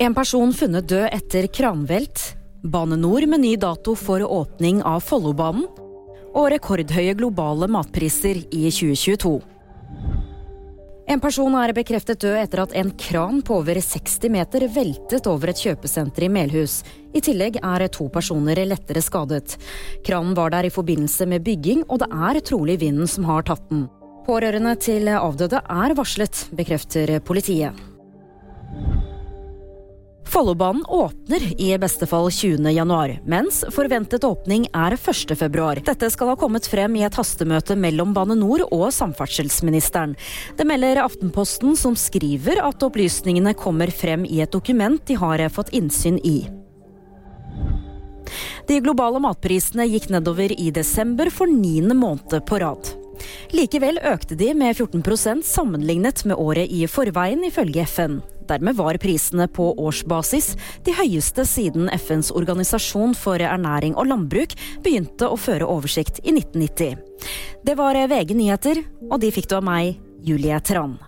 En person funnet død etter kranvelt. Bane Nor med ny dato for åpning av Follobanen. Og rekordhøye globale matpriser i 2022. En person er bekreftet død etter at en kran på over 60 meter veltet over et kjøpesenter i Melhus. I tillegg er to personer lettere skadet. Kranen var der i forbindelse med bygging, og det er trolig vinden som har tatt den. Pårørende til avdøde er varslet, bekrefter politiet. Follobanen åpner i beste fall 20. januar, mens forventet åpning er 1. februar. Dette skal ha kommet frem i et hastemøte mellom Bane Nor og samferdselsministeren. Det melder Aftenposten, som skriver at opplysningene kommer frem i et dokument de har fått innsyn i. De globale matprisene gikk nedover i desember for niende måned på rad. Likevel økte de med 14% sammenlignet med året i forveien, ifølge FN. Dermed var prisene på årsbasis de høyeste siden FNs organisasjon for ernæring og landbruk begynte å føre oversikt i 1990. Det var VG nyheter, og de fikk du av meg, Julie Tran.